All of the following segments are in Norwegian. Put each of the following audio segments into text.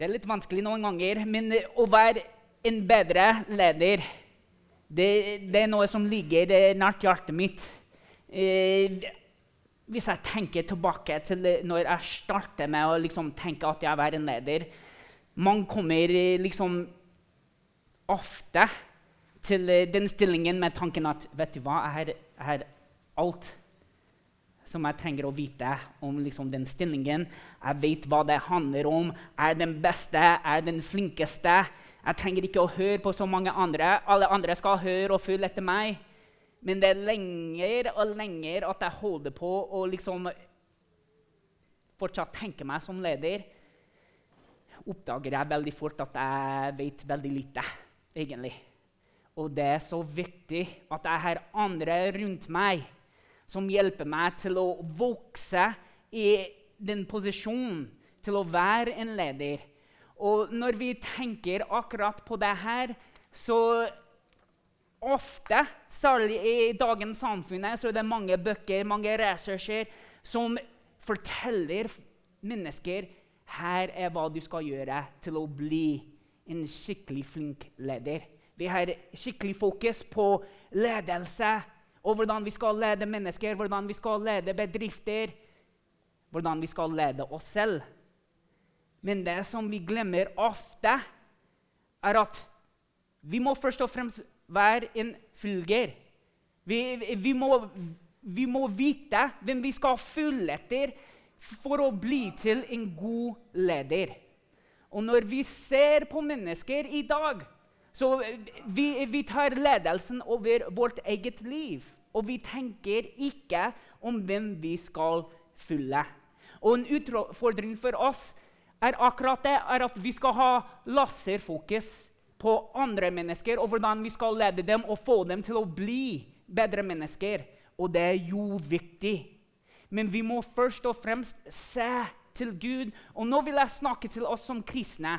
Det er litt vanskelig noen ganger, men å være en bedre leder det, det er noe som ligger nært hjertet mitt. Eh, hvis jeg tenker tilbake til når jeg starter med å liksom tenke at jeg er en leder Man kommer liksom ofte til den stillingen med tanken at vet du hva, jeg har alt som jeg trenger å vite om liksom, den stillingen. Jeg vet hva det handler om. Er den beste? Er den flinkeste? Jeg trenger ikke å høre på så mange andre. Alle andre skal høre og følge etter meg. Men det er lenger og lenger at jeg holder på å liksom fortsatt tenke meg som leder. Oppdager jeg veldig fort at jeg vet veldig lite, egentlig. Og det er så viktig at jeg har andre rundt meg som hjelper meg til å vokse i den posisjonen til å være en leder. Og når vi tenker akkurat på det her, så ofte, særlig i dagens samfunn, så er det mange bøker, mange ressurser, som forteller mennesker her er hva du skal gjøre til å bli en skikkelig flink leder. Vi har skikkelig fokus på ledelse, og hvordan vi skal lede mennesker, hvordan vi skal lede bedrifter, hvordan vi skal lede oss selv. Men det som vi glemmer ofte, er at vi må først og fremst være en følger. Vi, vi, må, vi må vite hvem vi skal følge etter for å bli til en god leder. Og når vi ser på mennesker i dag så vi, vi, tar ledelsen over vårt eget liv. Og vi tenker ikke om hvem vi skal følge. Og en utfordring for oss er akkurat det er at vi skal ha laserfokus på andre mennesker og hvordan vi skal lede dem og få dem til å bli bedre mennesker. Og det er jo viktig. Men vi må først og fremst se til Gud. Og nå vil jeg snakke til oss som kristne.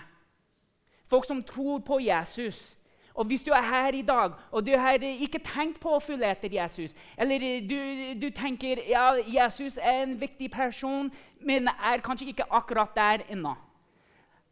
Folk som tror på Jesus. Og hvis du er her i dag og du har ikke tenkt på å følge etter Jesus, eller du, du tenker ja, Jesus er en viktig person, men er kanskje ikke akkurat der ennå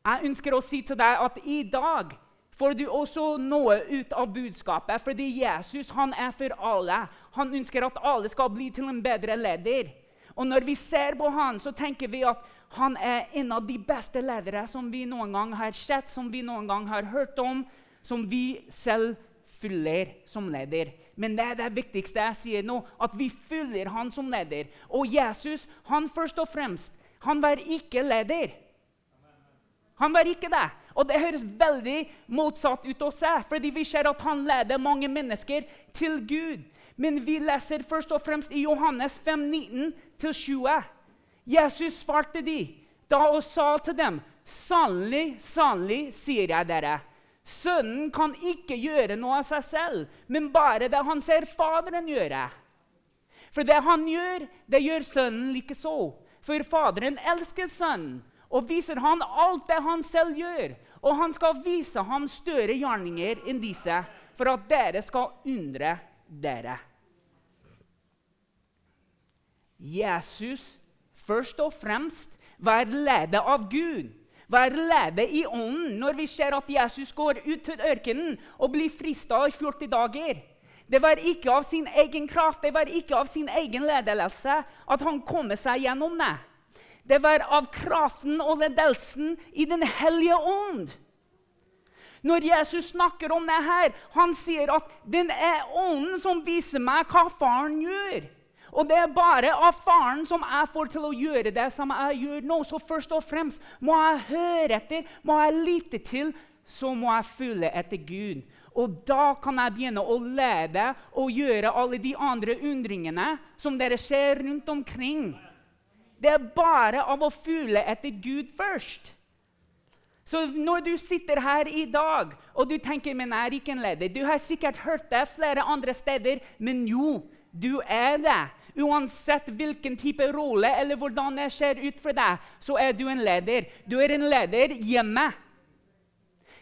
Jeg ønsker å si til deg at i dag får du også noe ut av budskapet. Fordi Jesus han er for alle. Han ønsker at alle skal bli til en bedre leder. Og når vi ser på han, så tenker vi at han er en av de beste ledere som vi noen gang har sett, som vi noen gang har hørt om, som vi selv følger som leder. Men det er det viktigste jeg sier nå, at vi følger han som leder. Og Jesus han først og fremst, han var ikke leder. Han var ikke det. Og det høres veldig motsatt ut å se, fordi vi ser at han leder mange mennesker til Gud. Men vi leser først og fremst i Johannes 5, 19-20. Jesus svarte de da og sa til dem, 'Sannelig, sannelig, sier jeg dere.' Sønnen kan ikke gjøre noe av seg selv, men bare det han ser Faderen gjøre. For det han gjør, det gjør sønnen likeså. For Faderen elsker sønnen og viser han alt det han selv gjør. Og han skal vise ham større gjerninger enn disse, for at dere skal undre dere. Jesus først og fremst var ledet av Gud. Være lede i ånden når vi ser at Jesus går ut til ørkenen og blir frista i 40 dager. Det var ikke av sin egen kraft, det var ikke av sin egen ledelse at han kom seg gjennom det. Det var av kraften og ledelsen i Den hellige ånd. Når Jesus snakker om det her, han sier at den er ånden som viser meg hva faren gjør. Og det er bare av faren som jeg får til å gjøre det som jeg gjør nå. Så først og fremst må jeg høre etter, må jeg lytte til, så må jeg følge etter Gud. Og da kan jeg begynne å lede og gjøre alle de andre undringene som dere ser rundt omkring. Det er bare av å følge etter Gud først. Så når du sitter her i dag og du tenker men jeg er ikke en leder Du har sikkert hørt det flere andre steder, men jo, du er det. Uansett hvilken type rolle eller hvordan det ser ut for deg, så er du en leder. Du er en leder hjemme.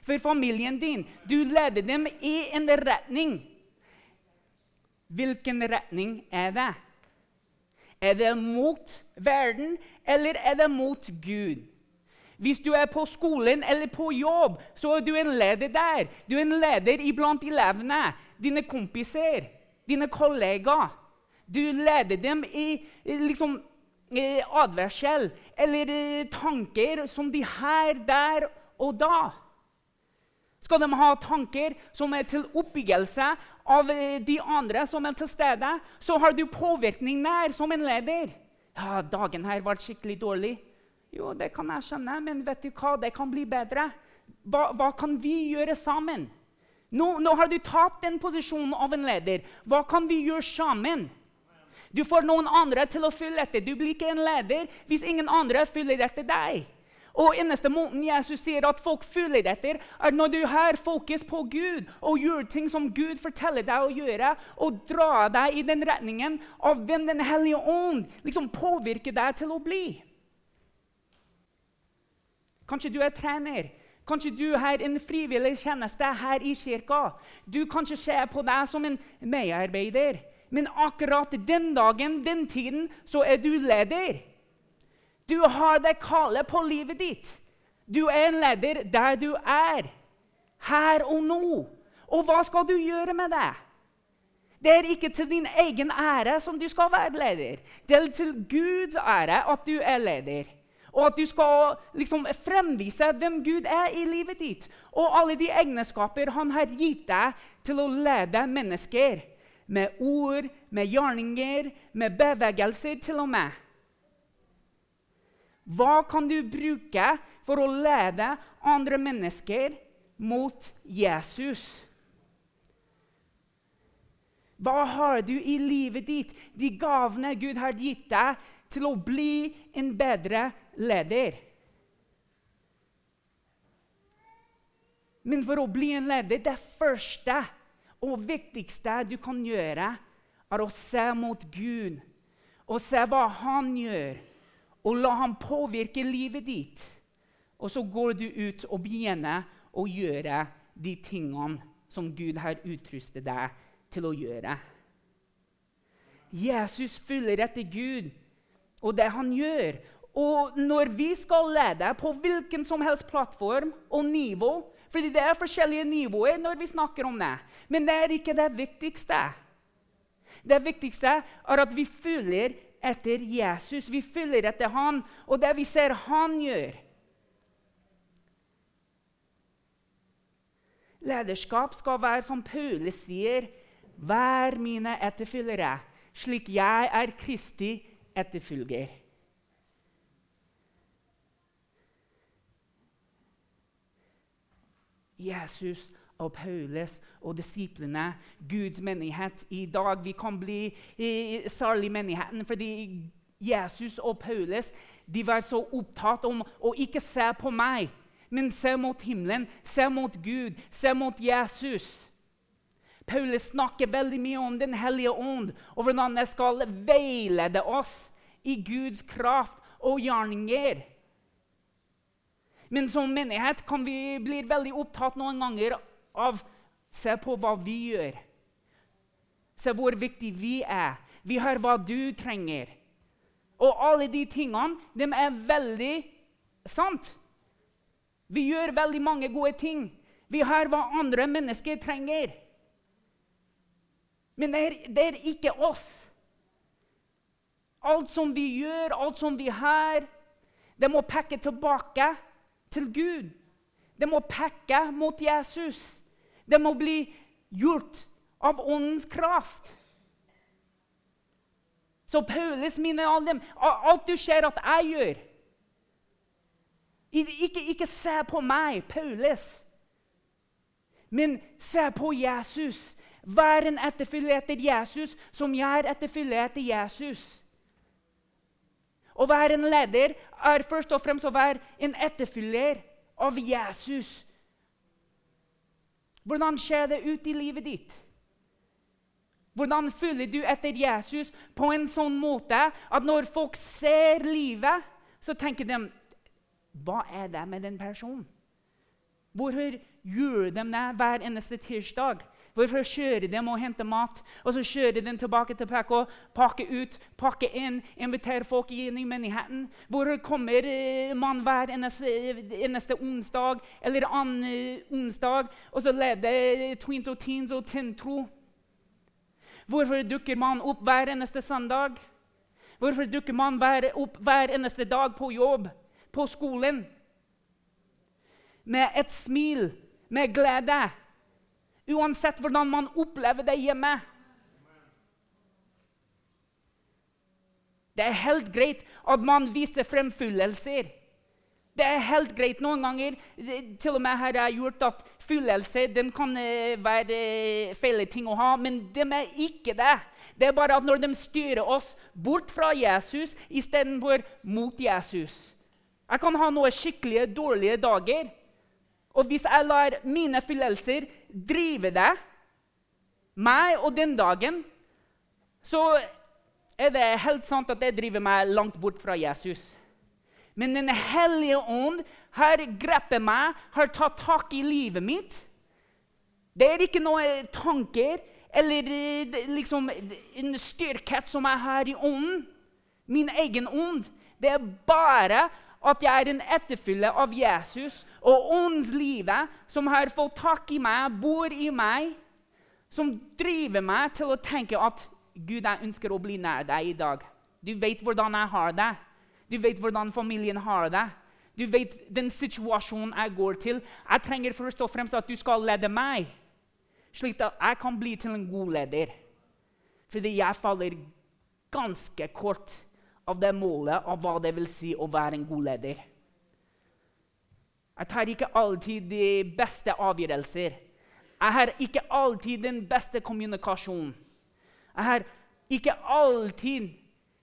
For familien din. Du leder dem i en retning. Hvilken retning er det? Er det mot verden, eller er det mot Gud? Hvis du er på skolen eller på jobb, så er du en leder der. Du er en leder iblant elevene, dine kompiser, dine kollegaer. Du leder dem i liksom, advarsel eller tanker som de her, der og da. Skal de ha tanker som er til oppbyggelse av eh, de andre som er til stede, så har du påvirkning nær som en leder. Ja, 'Dagen her var skikkelig dårlig.' Jo, det kan jeg skjønne, men vet du hva? det kan bli bedre. Hva, hva kan vi gjøre sammen? Nå, nå, har du tatt den posisjonen av en leder. Hva kan vi gjøre sammen? Du får noen andre til å følge etter. Du blir ikke en leder hvis ingen andre følger etter deg. Og eneste måten Jesus sier at folk følger etter, er når du har fokus på Gud og gjør ting som Gud forteller deg å gjøre, og drar deg i den retningen av hvem Den hellige ånd liksom påvirker deg til å bli. Kanskje du er trener. Kanskje du har en frivillig tjeneste her i kirka. Du kanskje ser på deg som en medarbeider. Men akkurat den dagen, den tiden, så er du leder. Du har det kallet på livet ditt. Du er en leder der du er. Her og nå. Og hva skal du gjøre med det? Det er ikke til din egen ære som du skal være leder. Det er til Guds ære at du er leder. Og at du skal liksom fremvise hvem Gud er i livet ditt. Og alle de egenskaper han har gitt deg til å lede mennesker med ord, med gjerninger, med bevegelser til og med. Hva kan du bruke for å lede andre mennesker mot Jesus? Hva har du i livet ditt, de gavene Gud har gitt deg, til å bli en bedre leder? Men for å bli en leder, det første og viktigste du kan gjøre, er å se mot Gud og se hva Han gjør, og la ham påvirke livet ditt. Og så går du ut og begynner å gjøre de tingene som Gud har utrustet deg til å gjøre. Jesus følger etter Gud og det han gjør. Og når vi skal lede på hvilken som helst plattform og nivå, fordi det er forskjellige nivåer når vi snakker om det. Men det er ikke det viktigste. Det viktigste er at vi følger etter Jesus. Vi følger etter han, og det vi ser han gjør. Lederskap skal være som Paule sier, vær mine etterfølgere, slik jeg er Kristi etterfølger. Jesus og Paulus og disiplene, Guds menighet i dag. Vi kan bli særlig menigheten fordi Jesus og Paulus de var så opptatt om å ikke se på meg, men se mot himmelen, se mot Gud, se mot Jesus. Paulus snakker veldig mye om Den hellige ånd og hvordan det skal veilede oss i Guds kraft og gjerninger. Men som menighet kan vi bli veldig opptatt noen ganger av Se på hva vi gjør. Se hvor viktig vi er. Vi har hva du trenger. Og alle de tingene de er veldig sant. Vi gjør veldig mange gode ting. Vi har hva andre mennesker trenger. Men det er, det er ikke oss. Alt som vi gjør, alt som vi har, det må pakke tilbake til Gud. Det må peke mot Jesus. Det må bli gjort av åndens kraft. Så Paulus minner alle dem alt du ser at jeg gjør. Ikke, ikke se på meg, Paulus, men se på Jesus. Vær en etterfølger etter Jesus som jeg er etterfølger etter Jesus. Å være en leder er først og fremst å være en etterfølger av Jesus. Hvordan skjer det ut i livet ditt? Hvordan følger du etter Jesus på en sånn måte at når folk ser livet, så tenker de Hva er det med den personen? Hvorfor gjør de det hver eneste tirsdag? Hvorfor kjører de og henter mat, og så kjører de tilbake til PK, pakker ut, pakker inn, inviterer folk inn i menigheten? Hvorfor kommer eh, man hver eneste, eneste onsdag eller annen onsdag og så leder Tweens og Teens og Tintro? Hvorfor dukker man opp hver eneste søndag? Hvorfor dukker man opp hver eneste dag på jobb, på skolen? Med et smil, med glede Uansett hvordan man opplever det hjemme. Det er helt greit at man viser fremfyllelser. Det er helt greit noen ganger. Til og med her har jeg gjort at følelser kan eh, være eh, feil ting å ha, men de er ikke det. Det er bare at når de styrer oss bort fra Jesus istedenfor mot Jesus. Jeg kan ha noen skikkelig dårlige dager. Og hvis jeg lar mine følelser drive det, meg og den dagen, så er det helt sant at det driver meg langt bort fra Jesus. Men Den hellige ånd har grepet meg, har tatt tak i livet mitt. Det er ikke noen tanker eller eh, liksom, en styrkhet som jeg har i ånden. Min egen ånd. Det er bare at jeg er en etterfølger av Jesus og åndslivet som har fått tak i meg, bor i meg, som driver meg til å tenke at Gud, jeg ønsker å bli nær deg i dag. Du vet hvordan jeg har det. Du vet hvordan familien har det. Du vet den situasjonen jeg går til. Jeg trenger først og fremst at du skal lede meg, slik at jeg kan bli til en god leder. Fordi jeg faller ganske kort av det målet av hva det vil si å være en god leder. Jeg tar ikke alltid de beste avgjørelser. Jeg har ikke alltid den beste kommunikasjonen. Jeg har ikke alltid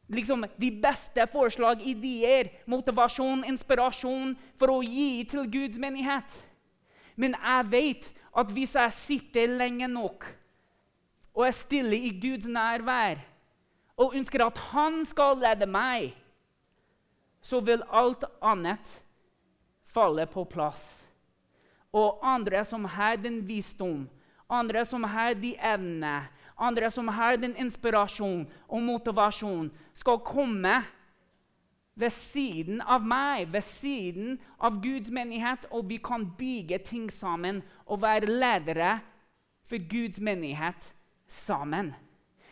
liksom, de beste forslag, ideer, motivasjon, inspirasjon for å gi til Guds menighet. Men jeg vet at hvis jeg sitter lenge nok og er stille i Guds nærvær og ønsker at han skal lede meg, så vil alt annet falle på plass. Og andre som har den visdom, andre som har de evnene, andre som har den inspirasjon og motivasjon, skal komme ved siden av meg, ved siden av Guds menighet, og vi kan bygge ting sammen og være ledere for Guds menighet sammen.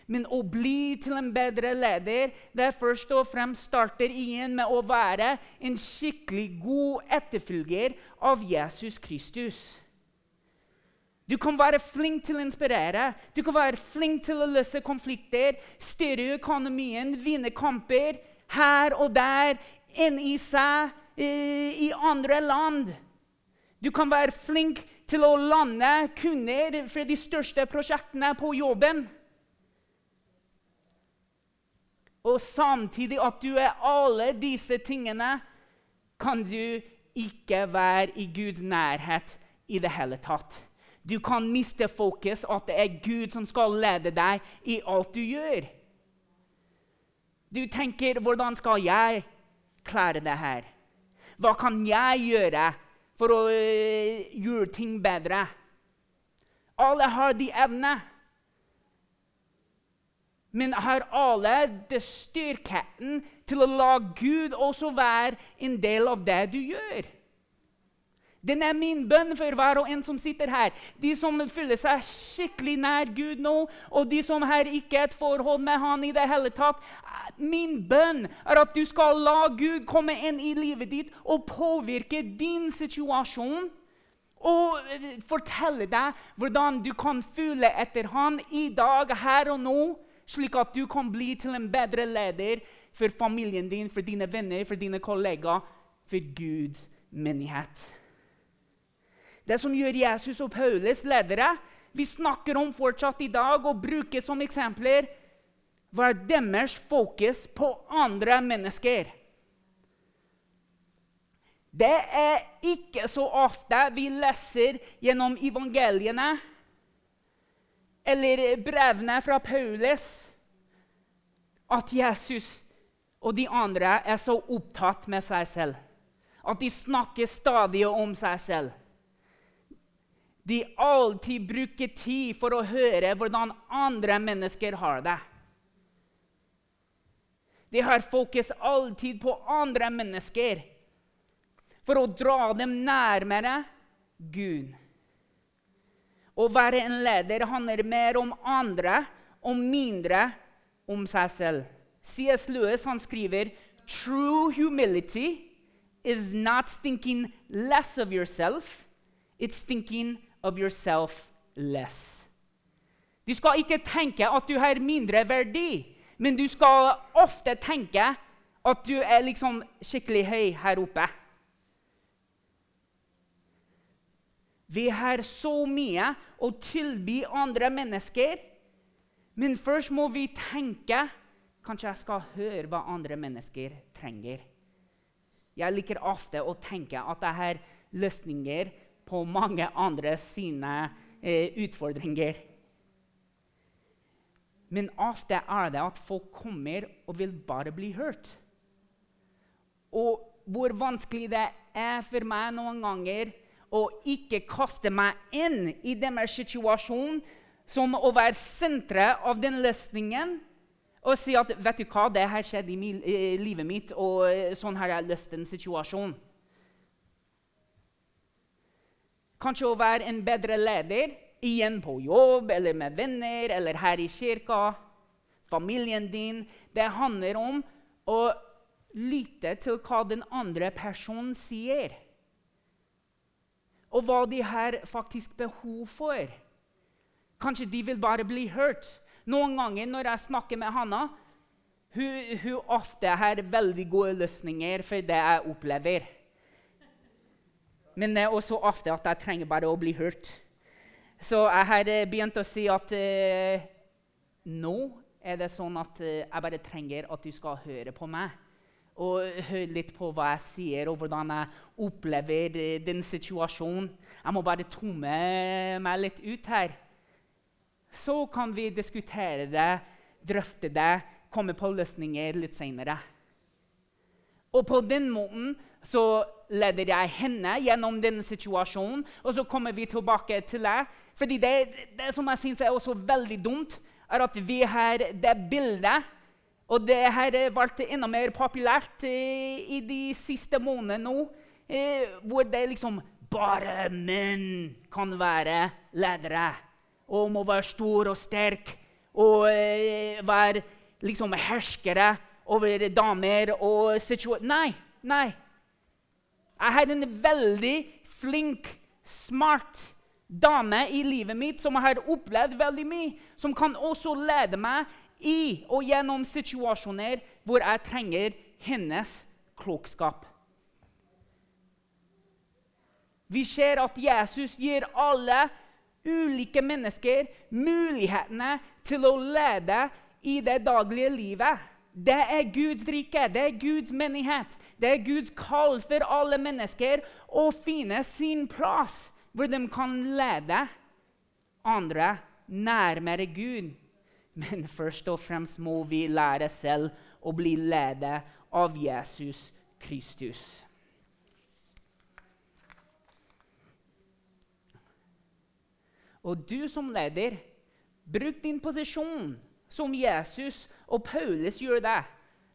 Men å bli til en bedre leder det er først og fremst starter igjen med å være en skikkelig god etterfølger av Jesus Kristus. Du kan være flink til å inspirere, du kan være flink til å løse konflikter, styre økonomien, vinne kamper her og der, inni seg, eh, i andre land. Du kan være flink til å lande kunder for de største prosjektene på jobben. Og samtidig at du er alle disse tingene, kan du ikke være i Guds nærhet i det hele tatt. Du kan miste fokus, at det er Gud som skal lede deg i alt du gjør. Du tenker 'Hvordan skal jeg klare det her?' Hva kan jeg gjøre for å uh, gjøre ting bedre? Alle har de evnene men har alle det styrken til å la Gud også være en del av det du gjør. Den er min bønn for hver og en som sitter her. De som føler seg skikkelig nær Gud nå, og de som har ikke et forhold med Han i det hele tatt. Min bønn er at du skal la Gud komme inn i livet ditt og påvirke din situasjon. Og fortelle deg hvordan du kan føle etter Han i dag, her og nå slik at du kan bli til en bedre leder for familien din, for dine venner, for dine kollegaer, for Guds menighet. Det som gjør Jesus og Paulus ledere, vi snakker om fortsatt i dag og bruker som eksempler, var deres fokus på andre mennesker. Det er ikke så ofte vi leser gjennom evangeliene eller brevene fra Paulus at Jesus og de andre er så opptatt med seg selv. At de snakker stadig om seg selv. de alltid bruker tid for å høre hvordan andre mennesker har det. De har fokus alltid på andre mennesker for å dra dem nærmere Gud. Å være en leder handler mer om andre og mindre om seg selv. C.S. Lewis han skriver True humility is not thinking less of yourself, it's thinking of yourself less. Du skal ikke tenke at du har mindre verdi, men du skal ofte tenke at du er liksom skikkelig høy her oppe. Vi har så mye å tilby andre mennesker, men først må vi tenke Kanskje jeg skal høre hva andre mennesker trenger. Jeg liker ofte å tenke at jeg har løsninger på mange andre sine eh, utfordringer. Men ofte er det at folk kommer og vil bare bli hørt. Og hvor vanskelig det er for meg noen ganger å ikke kaste meg inn i deres situasjon som å være senteret av den løsningen og si at vet du hva, det har skjedd i, i livet mitt, og eh, sånn har jeg løst en situasjon. Kanskje å være en bedre leder igjen på jobb eller med venner eller her i kirka. Familien din. Det handler om å lytte til hva den andre personen sier. Og hva de har faktisk behov for. Kanskje de vil bare bli hørt. Noen ganger når jeg snakker med Hanna, hun, hun ofte har veldig gode løsninger for det jeg opplever. Men det er også ofte at jeg trenger bare å bli hørt. Så jeg har eh, begynt å si at eh, nå er det sånn at eh, jeg bare trenger at du skal høre på meg. Og høre litt på hva jeg sier, og hvordan jeg opplever eh, den situasjonen. Jeg må bare tomme meg litt ut her. Så kan vi diskutere det, drøfte det, komme på løsninger litt seinere. Og på den måten så leder jeg henne gjennom denne situasjonen, og så kommer vi tilbake til det. Fordi det, det som jeg syns er også veldig dumt, er at vi har det bildet Og det her ble enda mer populært eh, i de siste månedene nå, eh, hvor det liksom bare menn kan være ledere. Og må være stor og sterk og eh, være liksom herskere over damer og situasjoner. Nei, nei. Jeg har en veldig flink, smart dame i livet mitt som har opplevd veldig mye, som kan også lede meg i og gjennom situasjoner hvor jeg trenger hennes klokskap. Vi ser at Jesus gir alle ulike mennesker mulighetene til å lede i det daglige livet. Det er Guds rike, det er Guds menighet. Det er Guds kall for alle mennesker å finne sin plass hvor de kan lede andre nærmere Gud. Men først og fremst må vi lære selv å bli ledet av Jesus Kristus. Og du som leder, bruk din posisjon som Jesus og Paulus gjør det.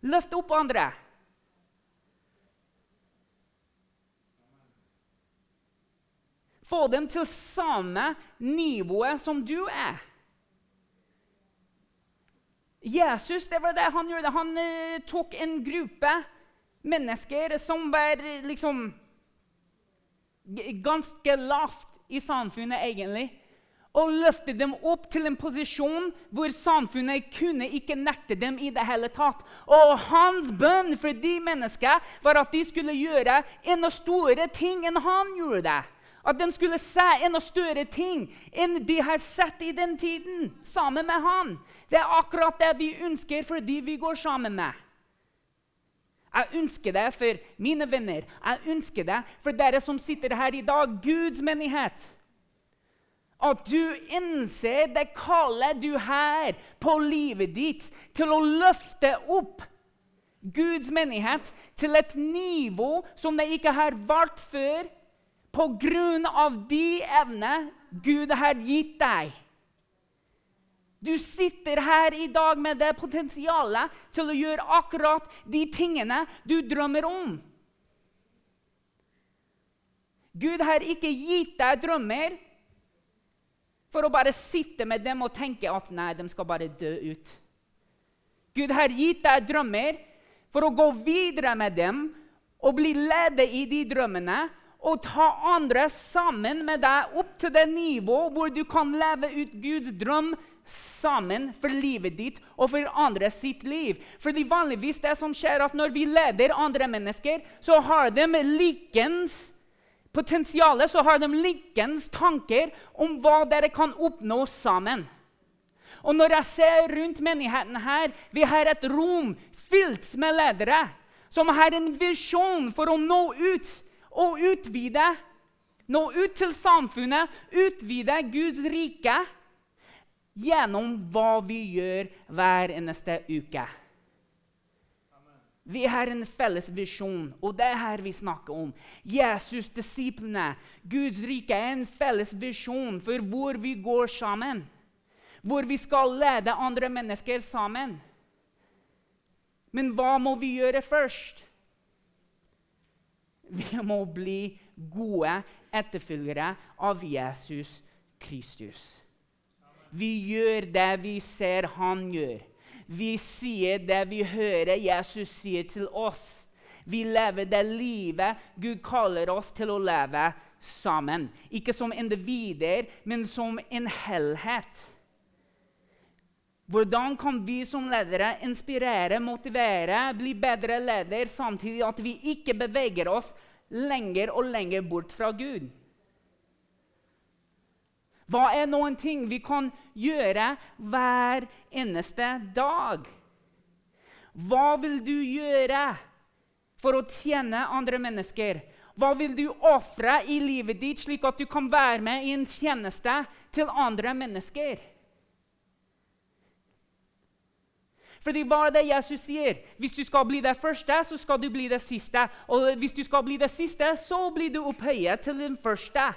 Løft opp andre. Få dem til samme nivået som du er. Jesus det var det han gjorde. Han uh, tok en gruppe mennesker som var liksom ganske lavt i samfunnet, egentlig og løftet dem opp til en posisjon hvor samfunnet kunne ikke nekte dem i det hele tatt. Og hans bønn for de menneskene var at de skulle gjøre enda store ting enn han gjorde. At de skulle se enda større ting enn de har sett i den tiden, sammen med han. Det er akkurat det vi ønsker for de vi går sammen med. Jeg ønsker det for mine venner, jeg ønsker det for dere som sitter her i dag, Guds menighet. At du innser det kallet du har på livet ditt til å løfte opp Guds menighet til et nivå som det ikke har vært før, på grunn av de evner Gud har gitt deg. Du sitter her i dag med det potensialet til å gjøre akkurat de tingene du drømmer om. Gud har ikke gitt deg drømmer for å bare sitte med dem og tenke at nei, de skal bare dø ut. Gud har gitt deg drømmer for å gå videre med dem og bli ledet i de drømmene og ta andre sammen med deg opp til det nivået hvor du kan leve ut Guds drøm sammen for livet ditt og for andre sitt liv. Fordi vanligvis det som skjer at Når vi leder andre mennesker, så har de likens potensial, så har de likens tanker om hva dere kan oppnå sammen. Og når jeg ser rundt menigheten her, vi har et rom fylt med ledere som har en visjon for å nå ut og utvide. Nå ut til samfunnet, utvide Guds rike gjennom hva vi gjør hver eneste uke. Vi har en felles visjon, og det er her vi snakker om. Jesus, disiplene, Guds rike er en felles visjon for hvor vi går sammen. Hvor vi skal lede andre mennesker sammen. Men hva må vi gjøre først? Vi må bli gode etterfølgere av Jesus Kristus. Vi gjør det vi ser han gjør. Vi sier det vi hører Jesus sier til oss. Vi lever det livet Gud kaller oss til å leve sammen. Ikke som individer, men som en helhet. Hvordan kan vi som ledere inspirere, motivere, bli bedre leder, samtidig at vi ikke beveger oss lenger og lenger bort fra Gud? Hva er noen ting vi kan gjøre hver eneste dag? Hva vil du gjøre for å tjene andre mennesker? Hva vil du ofre i livet ditt, slik at du kan være med i en tjeneste til andre mennesker? Fordi hva er det Jesus sier? Hvis du skal bli det første, så skal du bli det siste. Og hvis du skal bli det siste, så blir du opphøyet til den første.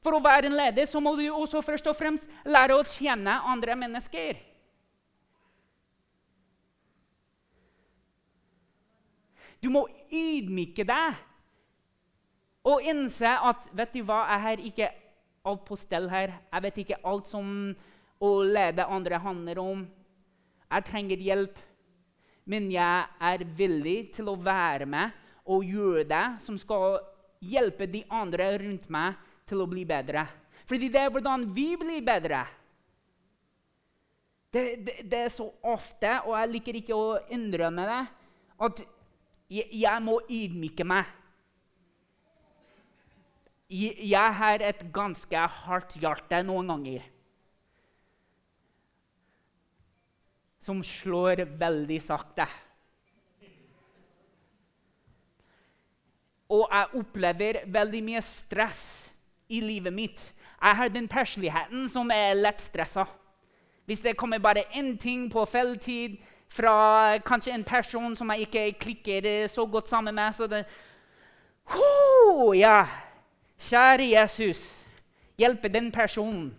For å være en leder så må du også først og fremst lære å kjenne andre mennesker. Du må ydmyke deg og innse at vet du hva, jeg har ikke alt på stell her. Jeg vet ikke alt som å lede andre handler om. Jeg trenger hjelp. Men jeg er villig til å være med og gjøre det som skal hjelpe de andre rundt meg til å bli bedre. Fordi det er hvordan vi blir bedre. Det, det, det, er så ofte, og jeg liker ikke å innrømme det, at jeg, jeg må ydmyke meg. Jeg, jeg har et ganske hardt hjerte noen ganger. Som slår veldig sakte. Og jeg opplever veldig mye stress i livet mitt. Jeg har den persligheten som er lett stressa. Hvis det kommer bare én ting på feiltid fra kanskje en person som jeg ikke klikker så godt sammen med så det, Ho, ja. Kjære Jesus, hjelpe den personen.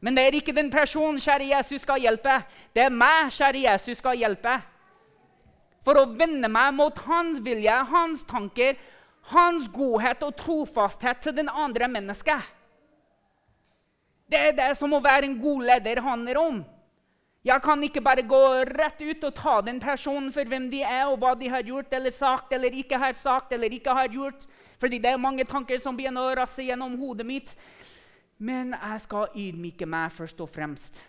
Men det er ikke den personen kjære Jesus skal hjelpe. Det er meg kjære Jesus skal hjelpe. For å vende meg mot hans vilje, hans tanker, hans godhet og trofasthet til den andre mennesket. Det er det som å være en god leder handler om. Jeg kan ikke bare gå rett ut og ta den personen for hvem de er, og hva de har gjort eller sagt eller ikke har sagt eller ikke har gjort. Fordi det er mange tanker som begynner å rasse gjennom hodet mitt. Men jeg skal ydmyke meg først og fremst.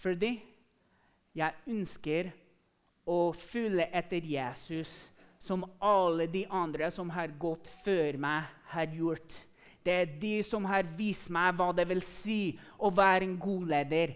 Fordi jeg ønsker å følge etter Jesus som alle de andre som har gått før meg, har gjort. Det er de som har vist meg hva det vil si å være en god leder.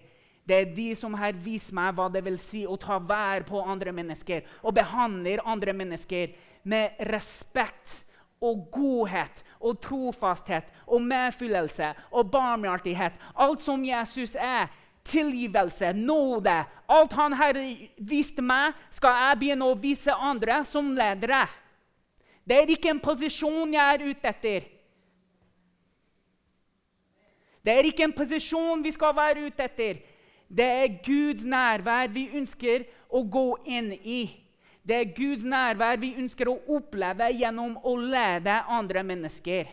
Det er de som har vist meg hva det vil si å ta vær på andre mennesker og behandle andre mennesker med respekt og godhet og trofasthet og medfyllelse og barmhjertighet. Alt som Jesus er. Tilgivelse, nåde. Alt han har vist meg, skal jeg begynne å vise andre som ledere. Det er ikke en posisjon jeg er ute etter. Det er ikke en posisjon vi skal være ute etter. Det er Guds nærvær vi ønsker å gå inn i. Det er Guds nærvær vi ønsker å oppleve gjennom å lede andre mennesker.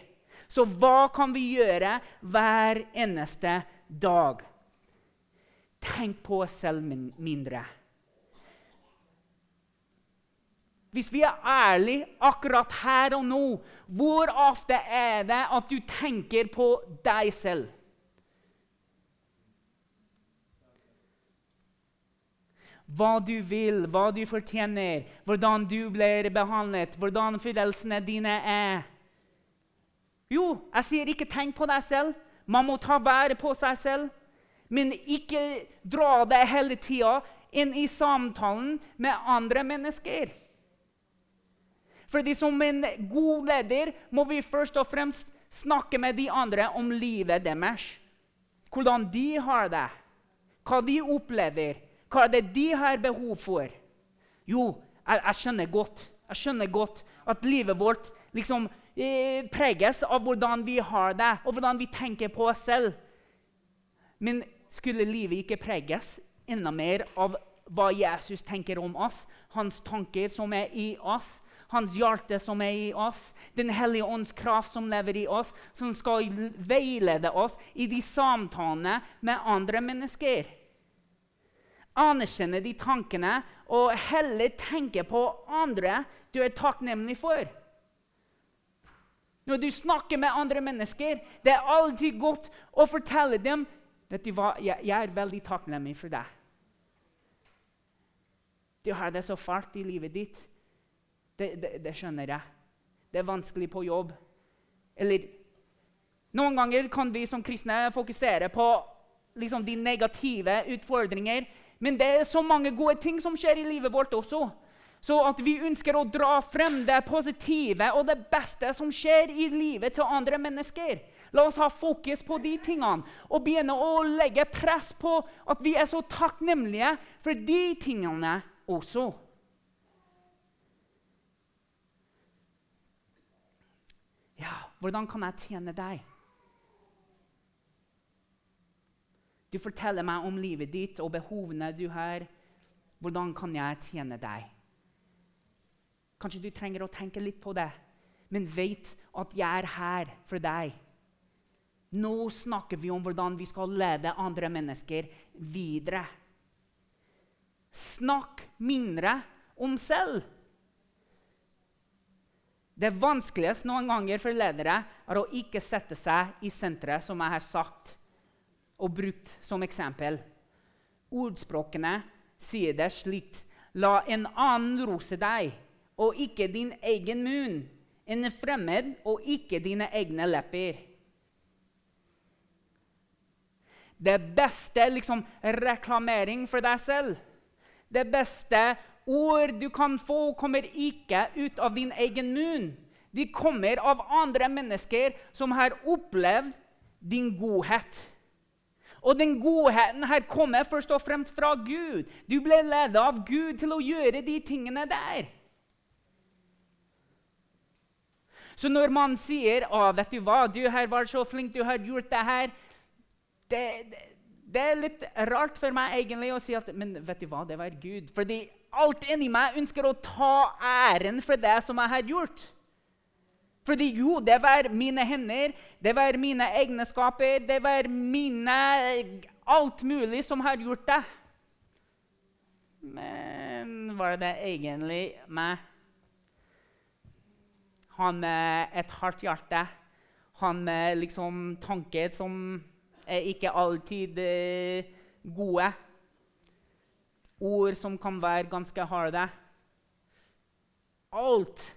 Så hva kan vi gjøre hver eneste dag? Tenk på oss selv mindre. Hvis vi er ærlige akkurat her og nå, hvor ofte er det at du tenker på deg selv? Hva du vil, hva du fortjener, hvordan du blir behandlet, hvordan følelsene dine er. Jo, jeg sier ikke tenk på deg selv. Man må ta vare på seg selv. Men ikke dra det hele tida inn i samtalen med andre mennesker. Fordi Som en god leder må vi først og fremst snakke med de andre om livet deres. Hvordan de har det, hva de opplever, hva er det de har behov for. Jo, jeg, jeg skjønner godt jeg skjønner godt at livet vårt liksom eh, preges av hvordan vi har det, og hvordan vi tenker på oss selv. Men skulle livet ikke preges enda mer av hva Jesus tenker om oss, hans tanker som er i oss, hans hjerte som er i oss, Den hellige ånds kraft som lever i oss, som skal veilede oss i de samtalene med andre mennesker. Anerkjenne de tankene og heller tenke på andre du er takknemlig for. Når du snakker med andre mennesker, det er alltid godt å fortelle dem vet du hva, jeg, jeg er veldig takknemlig for deg. Du har det så fælt i livet ditt. Det, det, det, skjønner jeg. Det er vanskelig på jobb. Eller Noen ganger kan vi som kristne fokusere på liksom, de negative utfordringer. Men det er så mange gode ting som skjer i livet vårt også. Så at vi ønsker å dra frem det positive og det beste som skjer i livet til andre mennesker. La oss ha fokus på de tingene og begynne å legge press på at vi er så takknemlige for de tingene også. Ja, hvordan kan jeg tjene deg? Du forteller meg om livet ditt og behovene du har. Hvordan kan jeg tjene deg? Kanskje du trenger å tenke litt på det, men vet at jeg er her for deg. Nå snakker vi om hvordan vi skal lede andre mennesker videre. Snakk mindre om selv. Det vanskeligste noen ganger for ledere er å ikke sette seg i senteret, som jeg har sagt og brukt som eksempel. Ordspråkene sier det slik La en annen rose deg, og ikke din egen munn. En fremmed, og ikke dine egne lepper. Det beste liksom, reklamering for deg selv, det beste ord du kan få, kommer ikke ut av din egen munn. De kommer av andre mennesker som har opplevd din godhet. Og den godheten her kommer først og fremst fra Gud. Du ble ledet av Gud til å gjøre de tingene der. Så når man sier å, vet du hva, du her var så flink, du har gjort det her det, det, det, er litt rart for meg egentlig å si at Men vet du hva, det var Gud. Fordi alt inni meg ønsker å ta æren for det som jeg har gjort. Fordi jo, det var mine hender, det var mine egenskaper, det var mine Alt mulig som har gjort det. Men var det egentlig meg? Han med et hardt hjerte, han med liksom tanker som er ikke alltid eh, gode. Ord som kan være ganske harde. Alt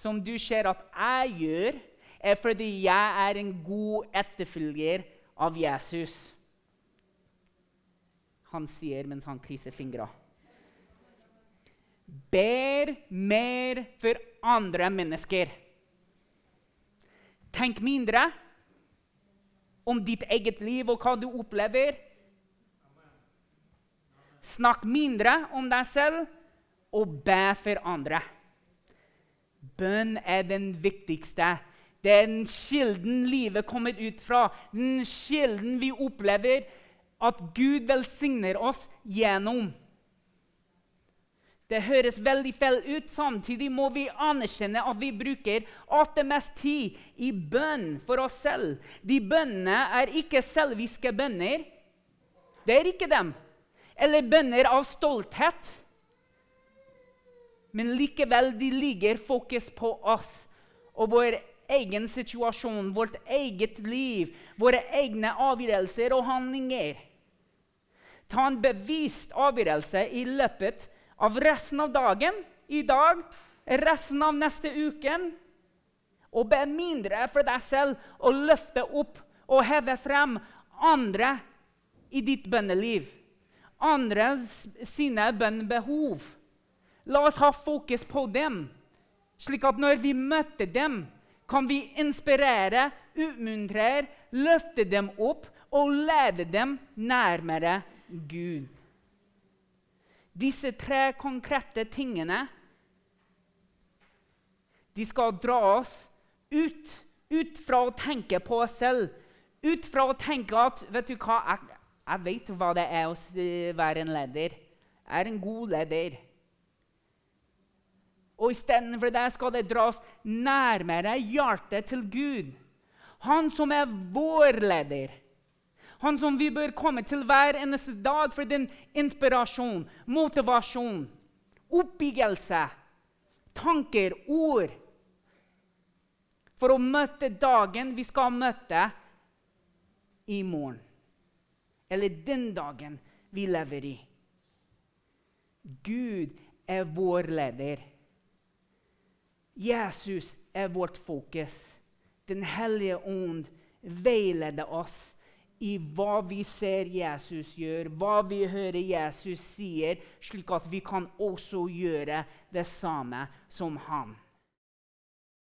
som du ser at jeg gjør, er fordi jeg er en god etterfølger av Jesus. Han sier mens han krysser fingra. Ber mer for andre mennesker. Tenk mindre om ditt eget liv og hva du opplever. Snakk mindre om deg selv og be for andre. Bønn er den viktigste Den kilden livet kommer ut fra, den kilden vi opplever at Gud velsigner oss gjennom. Det høres veldig feil ut. Samtidig må vi anerkjenne at vi bruker alltid mest tid i bønn for oss selv. De bønnene er ikke selviske bønner. Det er ikke dem. Eller bønner av stolthet. Men likevel de ligger fokus på oss og vår egen situasjon, vårt eget liv, våre egne avgjørelser og handlinger. Ta en bevisst avgjørelse i løpet av resten av dagen, i dag, resten av neste uke. Og be mindre for deg selv å løfte opp og heve frem andre i ditt bønneliv. Andre sine bønnebehov. La oss ha fokus på dem, slik at når vi møter dem, kan vi inspirere, utmuntre, løfte dem opp og lede dem nærmere Gud. Disse tre konkrete tingene de skal dra oss ut, ut fra å tenke på oss selv. Ut fra å tenke at vet du hva, jeg, jeg vet hva det er å være en leder. Jeg er en god leder. Og istedenfor det skal det dras nærmere hjertet til Gud. Han som er vår leder. Han som vi bør komme til hver eneste dag for din inspirasjon, motivasjon, oppbyggelse, tanker, ord. For å møte dagen vi skal møte i morgen. Eller den dagen vi lever i. Gud er vår leder. Jesus er vårt fokus. Den hellige ånd veileder oss i hva vi ser Jesus gjør, hva vi hører Jesus sier, slik at vi kan også gjøre det samme som han.